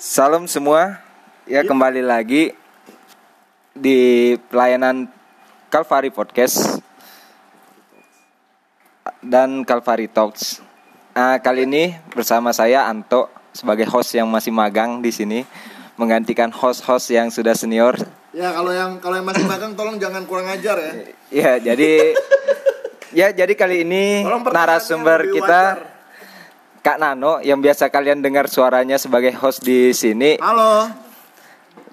Salam semua, ya kembali lagi di pelayanan Calvary Podcast dan Calvary Talks. Ah, kali ini bersama saya Anto sebagai host yang masih magang di sini, menggantikan host-host yang sudah senior. Ya kalau yang kalau yang masih magang tolong jangan kurang ajar ya. Ya, jadi ya jadi kali ini narasumber kita wajar. Kak Nano yang biasa kalian dengar suaranya sebagai host di sini. Halo.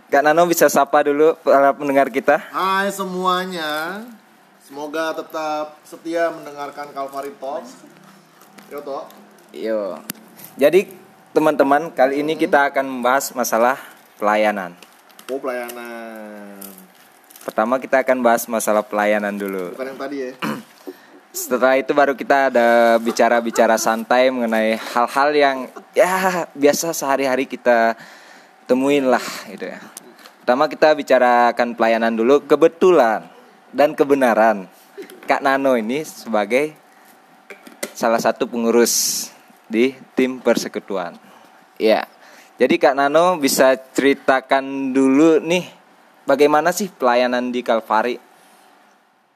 Kak Nano bisa sapa dulu para pendengar kita. Hai semuanya. Semoga tetap setia mendengarkan Calvary Talks. Yo toh. Yo. Jadi teman-teman, kali ini kita akan membahas masalah pelayanan. Oh pelayanan. Pertama kita akan bahas masalah pelayanan dulu. Bukan yang tadi ya. Setelah itu baru kita ada bicara-bicara santai mengenai hal-hal yang ya biasa sehari-hari kita temuin lah gitu ya. Pertama kita bicarakan pelayanan dulu. Kebetulan dan kebenaran Kak Nano ini sebagai salah satu pengurus di tim persekutuan. Ya. Jadi Kak Nano bisa ceritakan dulu nih bagaimana sih pelayanan di Kalvari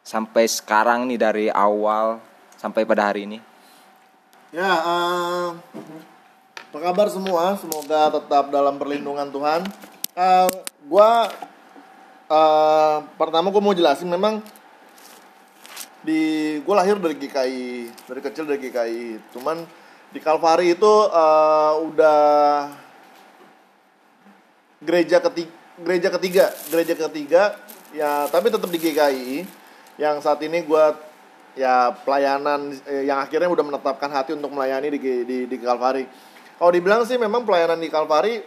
sampai sekarang nih dari awal sampai pada hari ini? Ya, eh, apa kabar semua? Semoga tetap dalam perlindungan Tuhan. Eh, gua eh, pertama gue mau jelasin memang di gue lahir dari GKI dari kecil dari GKI cuman di Kalvari itu eh, udah gereja ketiga gereja ketiga gereja ketiga ya tapi tetap di GKI yang saat ini gue ya pelayanan eh, yang akhirnya udah menetapkan hati untuk melayani di di, di Kalvari kalau dibilang sih memang pelayanan di Kalvari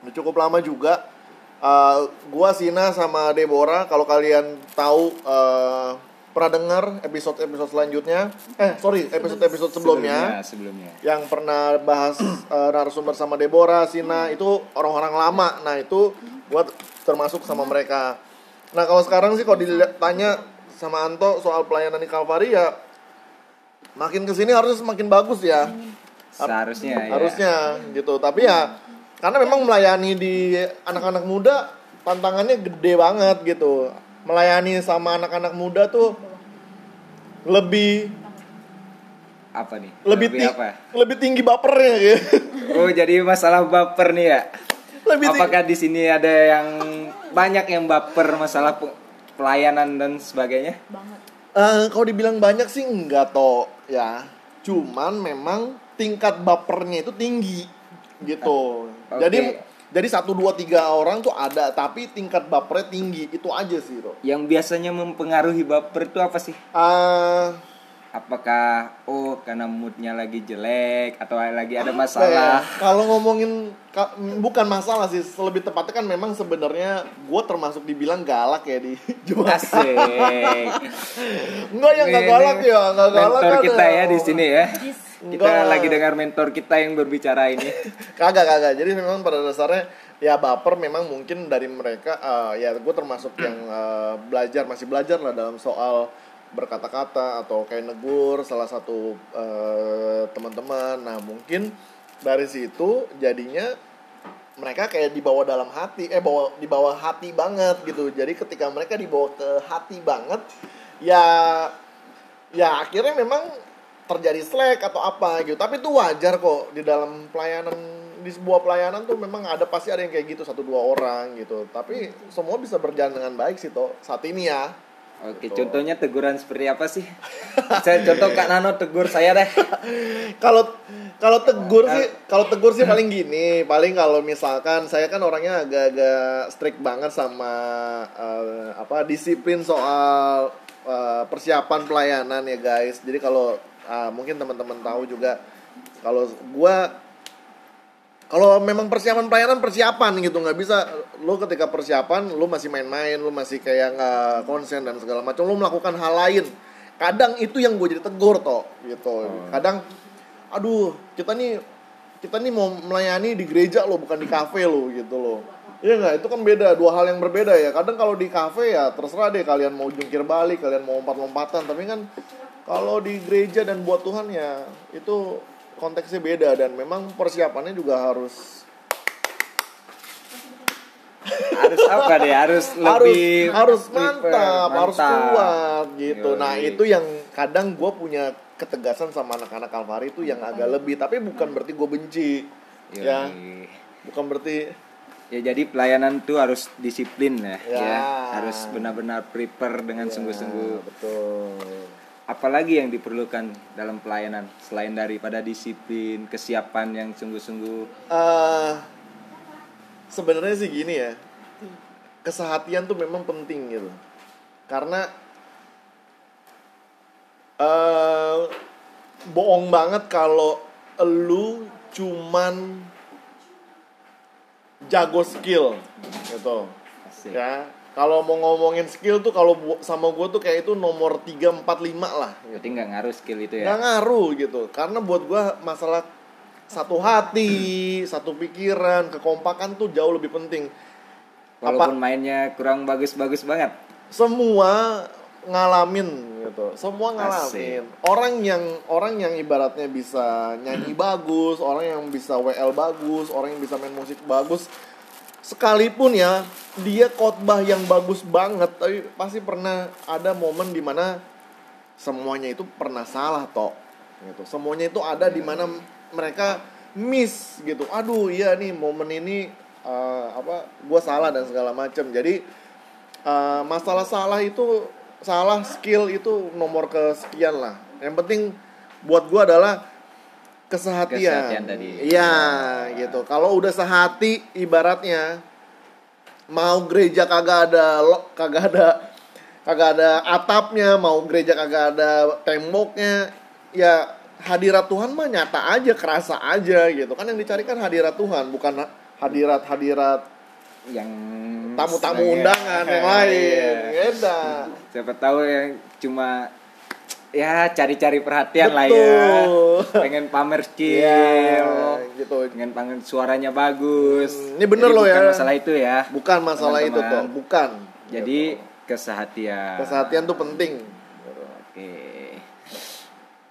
udah cukup lama juga Eh, gua Sina sama Deborah kalau kalian tahu eh, pernah dengar episode episode selanjutnya eh sorry episode episode sebelumnya sebelumnya. yang pernah bahas eh, narasumber sama Deborah, Sina itu orang-orang lama. Nah, itu gua termasuk sama mereka. Nah, kalau sekarang sih kalau ditanya sama Anto soal pelayanan di Kalvari ya makin ke sini harusnya semakin bagus ya. Seharusnya ya. Harusnya gitu. Tapi ya karena memang melayani di anak-anak muda tantangannya gede banget gitu. Melayani sama anak-anak muda tuh lebih apa nih? lebih ti- apa? lebih tinggi bapernya gitu. Oh, jadi masalah baper nih ya. Lebih Apakah di sini ada yang banyak yang baper masalah pe- pelayanan dan sebagainya? Eh, kalau dibilang banyak sih enggak toh ya. Cuman memang tingkat bapernya itu tinggi gitu. Oke. Jadi jadi satu dua tiga orang tuh ada tapi tingkat bapernya tinggi itu aja sih toh. Yang biasanya mempengaruhi baper itu apa sih? Eh, Apakah oh karena moodnya lagi jelek atau lagi ada ya? masalah? Kalau ngomongin ka- bukan masalah sih, lebih tepatnya kan memang sebenarnya gue termasuk dibilang galak ya di. Asik. Enggak ya enggak galak ya, enggak galak Mentor kan kita ya. ya di sini ya. Kita Enggak. lagi dengar mentor kita yang berbicara ini. kagak kagak jadi memang pada dasarnya ya baper memang mungkin dari mereka eh, ya gue termasuk yang eh, belajar masih belajar lah dalam soal berkata-kata atau kayak negur salah satu eh, teman-teman. Nah mungkin dari situ jadinya mereka kayak dibawa dalam hati eh bawa dibawa hati banget gitu. Jadi ketika mereka dibawa ke hati banget ya ya akhirnya memang terjadi slack atau apa gitu. Tapi itu wajar kok di dalam pelayanan di sebuah pelayanan tuh memang ada pasti ada yang kayak gitu satu dua orang gitu. Tapi semua bisa berjalan dengan baik sih toh saat ini ya Oke, Betul. contohnya teguran seperti apa sih? Saya contoh Kak Nano tegur saya deh. kalau kalau tegur sih kalau tegur sih paling gini paling kalau misalkan saya kan orangnya agak-agak strict banget sama eh, apa disiplin soal eh, persiapan pelayanan ya guys jadi kalau ah, mungkin teman-teman tahu juga kalau gua kalau memang persiapan pelayanan persiapan gitu. Nggak bisa lo ketika persiapan lo masih main-main lo masih kayak nggak konsen dan segala macam lo melakukan hal lain. Kadang itu yang gue jadi tegur toh gitu. Kadang aduh kita nih kita nih mau melayani di gereja lo bukan di kafe lo gitu lo. Iya nggak? Itu kan beda dua hal yang berbeda ya. Kadang kalau di kafe ya terserah deh kalian mau jungkir balik kalian mau lompat-lompatan. Tapi kan kalau di gereja dan buat Tuhan ya itu konteksnya beda dan memang persiapannya juga harus harus apa deh harus lebih harus harus prefer, mantap, harus mantap. kuat gitu. Yoi. Nah itu yang kadang gue punya ketegasan sama anak-anak Kalvari itu yang agak lebih, tapi bukan berarti gue benci, Yoi. ya, bukan berarti Ya jadi pelayanan tuh harus disiplin ya, Ya. ya. harus benar-benar prepare dengan Ya, sungguh-sungguh. betul. Apalagi yang diperlukan dalam pelayanan selain daripada disiplin, kesiapan yang sungguh-sungguh. eh sebenarnya sih gini ya kesehatian tuh memang penting gitu karena eh bohong banget kalau lu cuman jago skill gitu Asik. ya kalau mau ngomongin skill tuh kalau sama gue tuh kayak itu nomor 3, 4, 5 lah gitu. Berarti nggak ngaruh skill itu nggak ya. ngaruh gitu karena buat gua masalah satu hati satu pikiran kekompakan tuh jauh lebih penting Walaupun mainnya kurang bagus-bagus banget. semua ngalamin gitu semua ngalamin Asik. orang yang orang yang ibaratnya bisa nyanyi bagus orang yang bisa WL bagus orang yang bisa main musik bagus sekalipun ya dia khotbah yang bagus banget tapi pasti pernah ada momen di mana semuanya itu pernah salah toh. Gitu. Semuanya itu ada di mana mereka miss gitu. Aduh iya nih momen ini eh, apa gue salah dan segala macam jadi eh, masalah salah itu salah skill itu nomor kesekian lah. Yang penting buat gue adalah kesehatian. Tadi. iya gitu. Kalau udah sehati ibaratnya mau gereja kagak ada lo kagak ada kagak ada atapnya mau gereja kagak ada temboknya ya hadirat Tuhan mah nyata aja kerasa aja gitu. Kan yang dicari kan hadirat Tuhan bukan hadirat hadirat Yang tamu-tamu undangan yang lain Iya. beda. Siapa tahu yang cuma ya cari-cari perhatian lah ya. Betul. Pengen pamer skill. Iya, gitu Pengen pengen suaranya bagus. Hmm, ini bener Jadi loh bukan ya. masalah itu ya. bukan masalah itu Teman-teman. tuh bukan Jadi Gitu. kesehatian. kesehatian tuh penting Oke.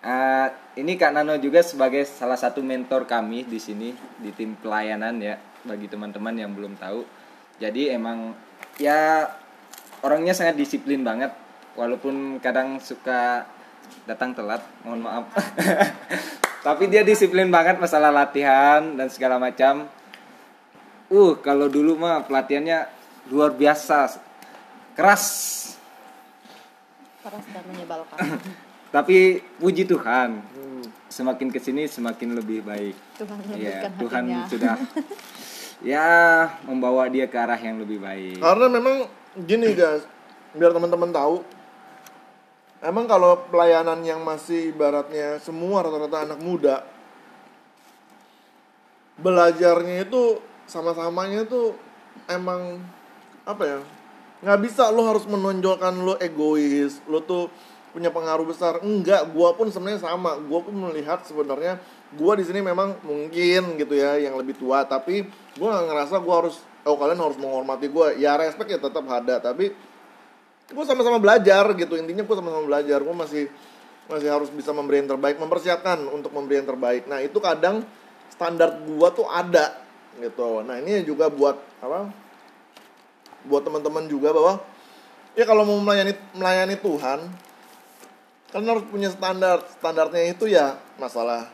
Eh, ini Kak Nano juga sebagai salah satu mentor kami di sini di tim pelayanan ya bagi teman-teman yang belum tahu. Jadi emang ya orangnya sangat disiplin banget walaupun kadang suka datang telat, mohon maaf. Tapi dia disiplin banget masalah latihan dan segala macam. Uh, kalau dulu mah pelatihannya luar biasa. Keras. Keras dan menyebalkan. Tapi puji Tuhan. Semakin ke sini semakin lebih baik. Tuhan ya Tuhan hatinya. Sudah ya membawa dia ke arah yang lebih baik. Karena memang gini guys, biar teman-teman tahu, emang kalau pelayanan yang masih ibaratnya semua rata-rata anak muda, belajarnya itu sama-samanya itu emang apa ya? Nggak bisa lo harus menonjolkan lo egois, lo tuh punya pengaruh besar. Enggak, gua pun sebenarnya sama. Gua pun melihat sebenarnya gua di sini memang mungkin gitu ya yang lebih tua, tapi gua nggak ngerasa gua harus oh kalian harus menghormati gua. Ya respect ya tetap ada, tapi gue sama-sama belajar gitu intinya gue sama-sama belajar. Gue masih masih harus bisa memberi yang terbaik mempersiapkan untuk memberi yang terbaik. Nah itu kadang standar gue tuh ada gitu. Nah ini juga buat apa? Buat teman-teman juga bahwa ya kalau mau melayani melayani Tuhan kalian harus punya standar. Standarnya itu ya masalah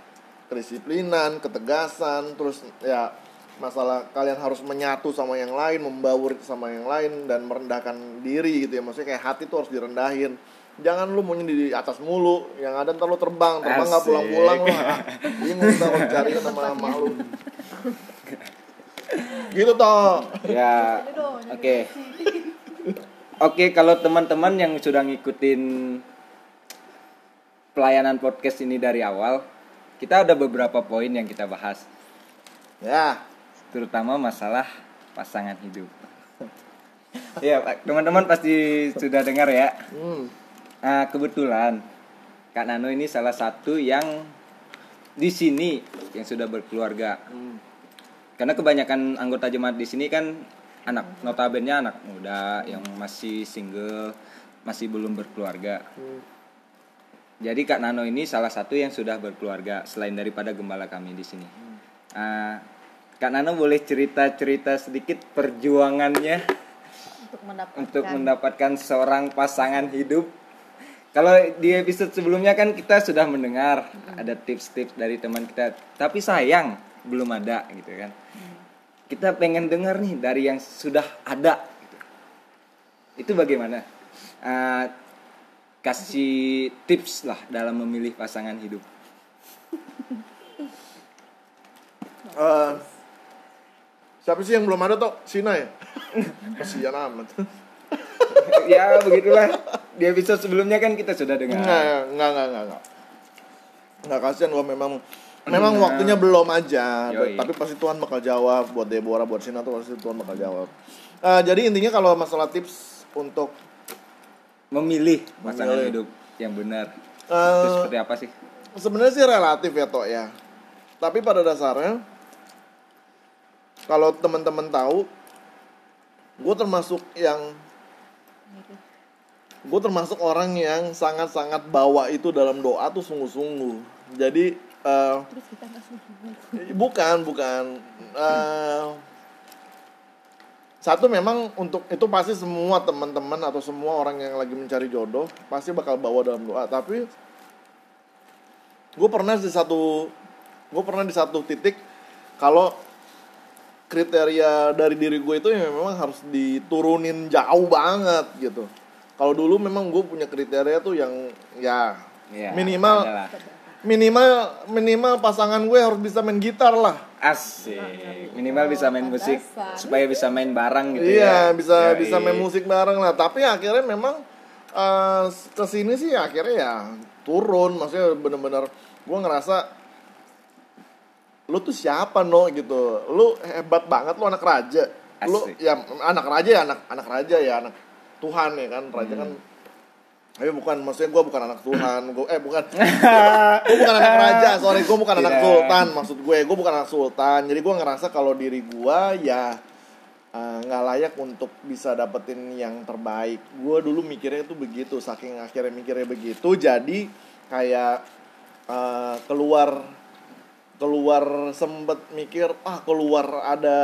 kedisiplinan ketegasan terus ya masalah kalian harus menyatu sama yang lain membaur sama yang lain dan merendahkan diri gitu ya. Maksudnya kayak hati tuh harus direndahin. Jangan lu maunya di atas mulu yang ada ntar lu terbang terbang nggak pulang-pulang lu ah, bingung ntar lu cari nama nama lu. Gitu toh ya oke. Oke kalau teman-teman yang sudah ngikutin pelayanan podcast ini dari awal kita ada beberapa poin yang kita bahas. Ya terutama masalah pasangan hidup ya teman-teman pasti sudah dengar ya hmm. Nah, kebetulan Kak Nano ini salah satu yang di sini yang sudah berkeluarga. Hmm. Karena kebanyakan anggota jemaat di sini kan anak notabene anak muda yang masih single, masih belum berkeluarga. Hmm. Jadi Kak Nano ini salah satu yang sudah berkeluarga selain daripada gembala kami di sini. Nah, Kak Nano boleh cerita-cerita sedikit perjuangannya untuk mendapatkan untuk mendapatkan seorang pasangan hidup. Kalau di episode sebelumnya kan kita sudah mendengar ada tips-tips dari teman kita, tapi sayang belum ada gitu kan. Kita pengen dengar nih dari yang sudah ada. gitu. Itu bagaimana? Eh, kasih tips lah dalam memilih pasangan hidup. Eh, siapa sih yang belum ada toh? Sina ya? Kasihan amat. ya begitulah. Di episode sebelumnya kan kita sudah dengar. Enggak, enggak, enggak, enggak, enggak. Enggak kasihan gua memang memang Nah. waktunya belum aja, Yoi. tapi pasti Tuhan bakal jawab buat Deborah, buat Sina tuh pasti Tuhan bakal jawab. Eh, jadi intinya kalau masalah tips untuk Memilih pasangan Memilih. hidup yang benar. eh, Itu seperti apa sih? sebenarnya sih relatif ya toh ya. Tapi pada dasarnya kalau teman-teman tahu, gue termasuk yang gue termasuk orang yang sangat-sangat bawa itu dalam doa tuh sungguh-sungguh. Jadi eh, terus kita bukan bukan. Eh, satu memang untuk itu pasti semua teman-teman atau semua orang yang lagi mencari jodoh pasti bakal bawa dalam doa. Tapi gue pernah di satu gue pernah di satu titik kalau kriteria dari diri gue itu yang memang harus diturunin jauh banget gitu kalau dulu memang gue punya kriteria tuh yang ya Ya, minimal adalah. minimal minimal pasangan gue harus bisa main gitar lah Asik. Minimal bisa main musik supaya bisa main bareng gitu iya ya. bisa Yoi. bisa main musik bareng lah tapi akhirnya memang eh ke sini sih akhirnya ya turun maksudnya bener-bener gue ngerasa lu tuh siapa no? gitu. Lu hebat banget lu anak raja. Lu Asik. ya anak raja ya anak anak raja ya anak Tuhan ya kan raja kan. Tapi bukan maksudnya gue bukan anak Tuhan gue eh bukan. Gue bukan anak raja sorry gue bukan anak Tidak. sultan maksud gue. Gue bukan anak sultan. Jadi gue ngerasa kalau diri gue ya eh, nggak layak untuk bisa dapetin yang terbaik. Gue dulu mikirnya itu begitu saking akhirnya mikirnya begitu jadi kayak eh, keluar keluar sempet mikir ah keluar ada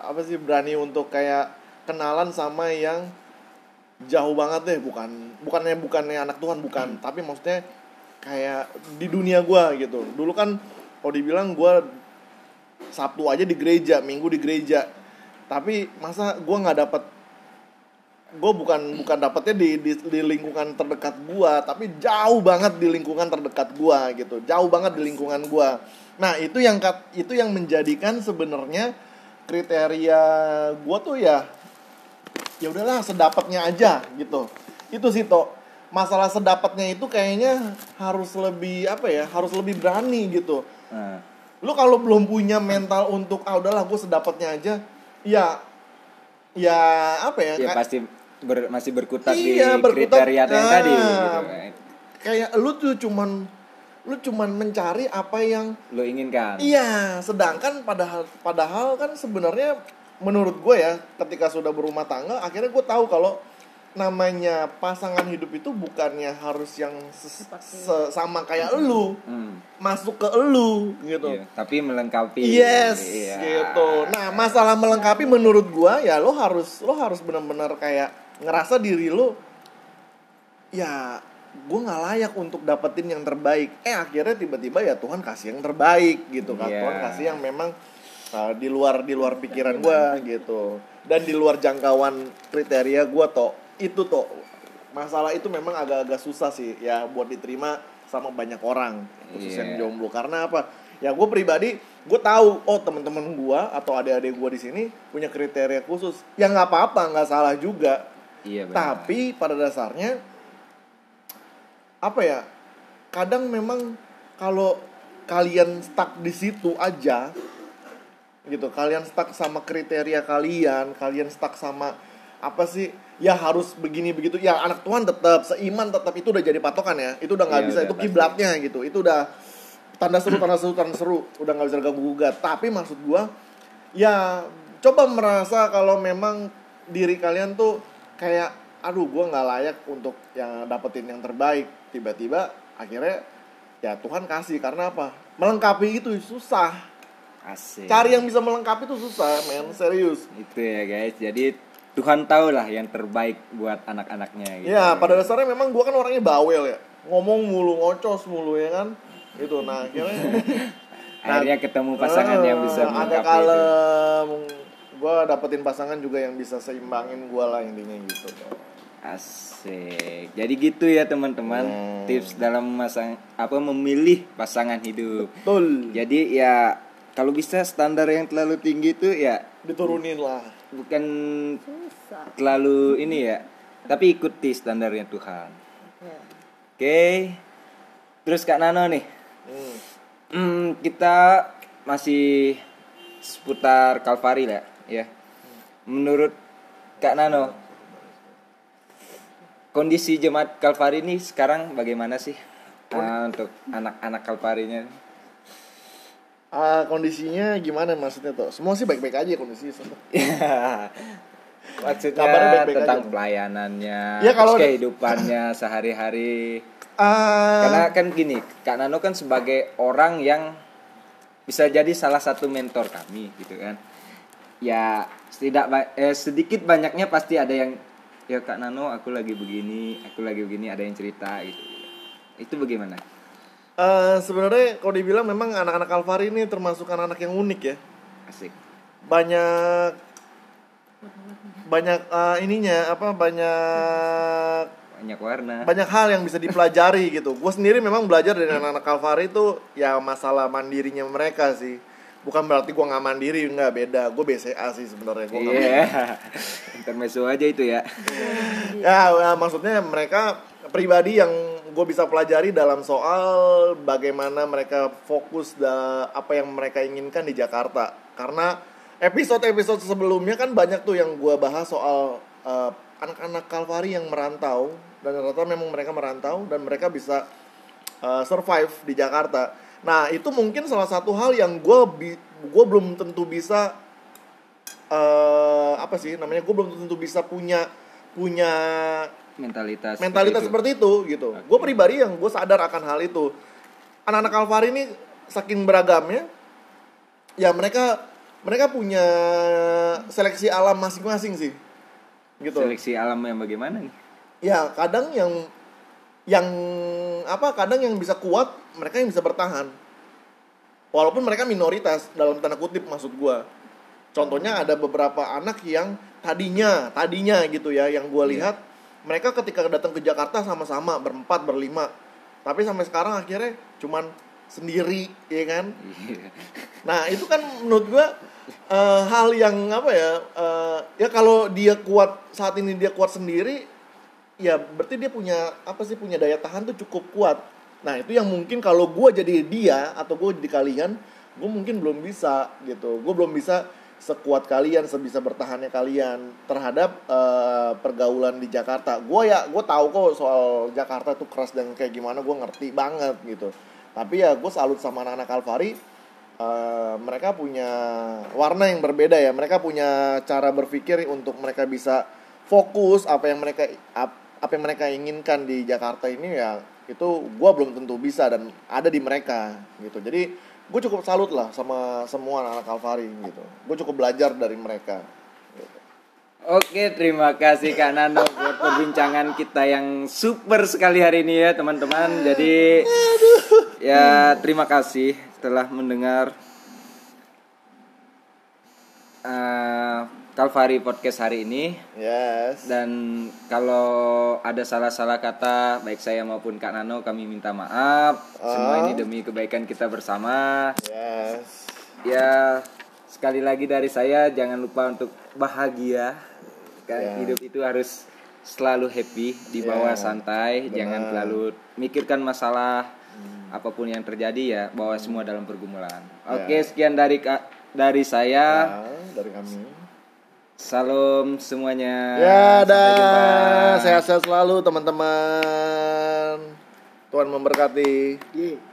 apa sih berani untuk kayak kenalan sama yang jauh banget deh bukan bukannya bukannya anak Tuhan bukan tapi maksudnya kayak di dunia gua gitu. Dulu kan kalau dibilang gua Sabtu aja di gereja minggu di gereja tapi masa gua nggak dapet gue bukan bukan dapetnya di, di di lingkungan terdekat gua tapi jauh banget di lingkungan terdekat gua gitu. Jauh banget di lingkungan gua. Nah itu yang itu yang menjadikan sebenarnya kriteria gua tuh ya ya udahlah sedapatnya aja gitu. Itu sih toh masalah sedapatnya itu kayaknya harus lebih apa ya harus lebih berani gitu. Nah, lu kalau belum punya mental untuk ah udahlah gue sedapatnya aja ya ya apa ya, ya kayak- pasti ber- masih berkutat Iya, di berkutat. kriteria yang Nah. tadi gitu. kayak lu tuh cuman lu cuman mencari apa yang Lo inginkan. iya sedangkan padahal padahal kan sebenarnya menurut gue ya ketika sudah berumah tangga akhirnya gue tahu kalau namanya pasangan hidup itu bukannya harus yang sama kayak lu Hmm, masuk ke lu gitu iya. Tapi melengkapi. Yes, Iya. gitu. Nah, masalah melengkapi menurut gua ya lo harus lo harus benar-benar kayak ngerasa diri lo ya gua nggak layak untuk dapetin yang terbaik. Eh akhirnya tiba-tiba ya Tuhan kasih yang terbaik gitu kan. Iya. Tuhan kasih yang memang uh, di luar di luar pikiran gua gitu. Dan di luar jangkauan kriteria gua toh. Itu toh masalah itu memang agak-agak susah sih ya buat diterima sama banyak orang khusus yang Iya. jomblo karena apa ya gue pribadi gue tahu oh teman-teman gue atau adik-adik gue di sini punya kriteria khusus ya nggak apa-apa nggak salah juga Iya, benar. tapi pada dasarnya apa ya kadang memang kalau kalian stuck di situ aja gitu kalian stuck sama kriteria kalian kalian stuck sama apa sih ya harus begini begitu ya anak Tuhan tetap seiman tetap itu udah jadi patokan ya itu udah nggak Iya, bisa udah itu kiblatnya gitu itu udah tanda seru tanda seru tanda seru udah nggak bisa ganggu gugat tapi maksud gua ya coba merasa kalau memang diri kalian tuh kayak aduh gua nggak layak untuk yang dapetin yang terbaik tiba-tiba akhirnya ya Tuhan kasih karena apa melengkapi itu susah Asik. Cari yang bisa melengkapi itu susah, men. Serius. Itu ya guys. Jadi Tuhan tahu lah yang terbaik buat anak-anaknya gitu. Ya, pada dasarnya memang gua kan orangnya bawel ya. Ngomong mulu, ngocos mulu ya kan. Itu nah akhirnya Akhirnya ketemu pasangan yang bisa Eh, melengkapi itu. Gua dapetin pasangan juga yang bisa seimbangin gua lah intinya gitu. Asik. Jadi gitu ya teman-teman. Hmm. Tips dalam masang apa memilih pasangan hidup. Betul. Jadi ya kalau bisa standar yang terlalu tinggi itu ya Diturunin lah. bukan Susah. terlalu ini ya, tapi ikuti standarnya Tuhan. Ya. Oke. Terus Kak Nano nih. Hmm. Hmm, kita masih seputar Kalvari lah ya. Menurut Kak Nano, kondisi jemaat Kalvari ini sekarang bagaimana sih Ah, untuk anak-anak Kalvarinya? Ah, kondisinya gimana maksudnya tuh? Semua sih baik-baik aja kondisinya. Maksudnya baik-baik tentang aja. pelayanannya, Ya, terus kalau- kehidupannya sehari-hari. Ah, Karena kan gini, Kak Nano kan sebagai orang yang bisa jadi salah satu mentor kami gitu kan. Ya setidak ba- eh, sedikit banyaknya pasti ada yang ya Kak Nano aku lagi begini, aku lagi begini ada yang cerita gitu. Itu bagaimana? eh, sebenarnya kalau dibilang memang anak-anak Alvari ini termasuk anak-anak yang unik ya. Asik. Banyak banyak eh, ininya apa banyak Banyak warna. banyak hal yang bisa dipelajari gitu. Gue sendiri memang belajar dari anak-anak Kalvari itu ya masalah mandirinya mereka sih. Bukan berarti gue nggak mandiri nggak beda. Gue BCA sih sebenarnya. Gua nggak Iya. Intermezzo aja itu ya. ya, ya, maksudnya mereka pribadi yang gue bisa pelajari dalam soal bagaimana mereka fokus da apa yang mereka inginkan di Jakarta karena episode-episode sebelumnya kan banyak tuh yang gue bahas soal eh, anak-anak Kalvari yang merantau dan rata memang mereka merantau dan mereka bisa eh, survive di Jakarta nah itu mungkin salah satu hal yang gue gue belum tentu bisa eh apa sih namanya gue belum tentu bisa punya punya Mentalitas. mentalitas seperti seperti itu gitu. Gue pribadi yang gue sadar akan hal itu. Anak-anak Alvari ini saking beragamnya, ya mereka mereka punya seleksi alam masing-masing sih, itu. gitu. Seleksi alam yang bagaimana nih? Ya kadang yang yang apa kadang yang bisa kuat mereka yang bisa bertahan. Walaupun mereka minoritas dalam tanda kutip maksud gue. Contohnya ada beberapa anak yang tadinya tadinya gitu ya yang gue Iya. lihat mereka ketika datang ke Jakarta sama-sama berempat berlima tapi sampai sekarang akhirnya cuman sendiri ya kan Iya. nah itu kan menurut gua eh, hal yang apa ya eh, ya kalau dia kuat saat ini dia kuat sendiri ya berarti dia punya apa sih punya daya tahan tuh cukup kuat. Nah itu yang mungkin kalau gua jadi dia atau gue jadi kalian gue mungkin belum bisa gitu. Gue belum bisa sekuat kalian sebisa bertahannya kalian terhadap eh, pergaulan di Jakarta. Gue ya gue tahu kok soal Jakarta tuh keras dan kayak gimana gue ngerti banget gitu. Tapi ya gue salut sama anak-anak Alvari Eh, mereka punya warna yang berbeda ya. Mereka punya cara berpikir untuk mereka bisa fokus apa yang mereka apa yang mereka inginkan di Jakarta ini ya itu gue belum tentu bisa dan ada di mereka gitu jadi gue cukup salut lah sama semua anak-anak Alvari gitu gue cukup belajar dari mereka gitu. Oke, terima kasih Kak Nano buat perbincangan kita yang super sekali hari ini ya teman-teman. Jadi ya terima kasih telah mendengar eh, Kalvari podcast hari ini. yes Dan kalau ada salah-salah kata baik saya maupun Kak Nano kami minta maaf. Semua Ah. ini demi kebaikan kita bersama. yes Ya sekali lagi dari saya jangan lupa untuk bahagia. Kan Ya. hidup itu harus selalu happy, dibawa Ya, santai, benar. jangan terlalu mikirkan masalah apa pun yang terjadi ya, bawa semua dalam pergumulan. Oke, sekian dari dari saya. Ya, dari kami Salam semuanya. Ya, dah. Sehat-sehat selalu teman-teman. Tuhan memberkati. Iya.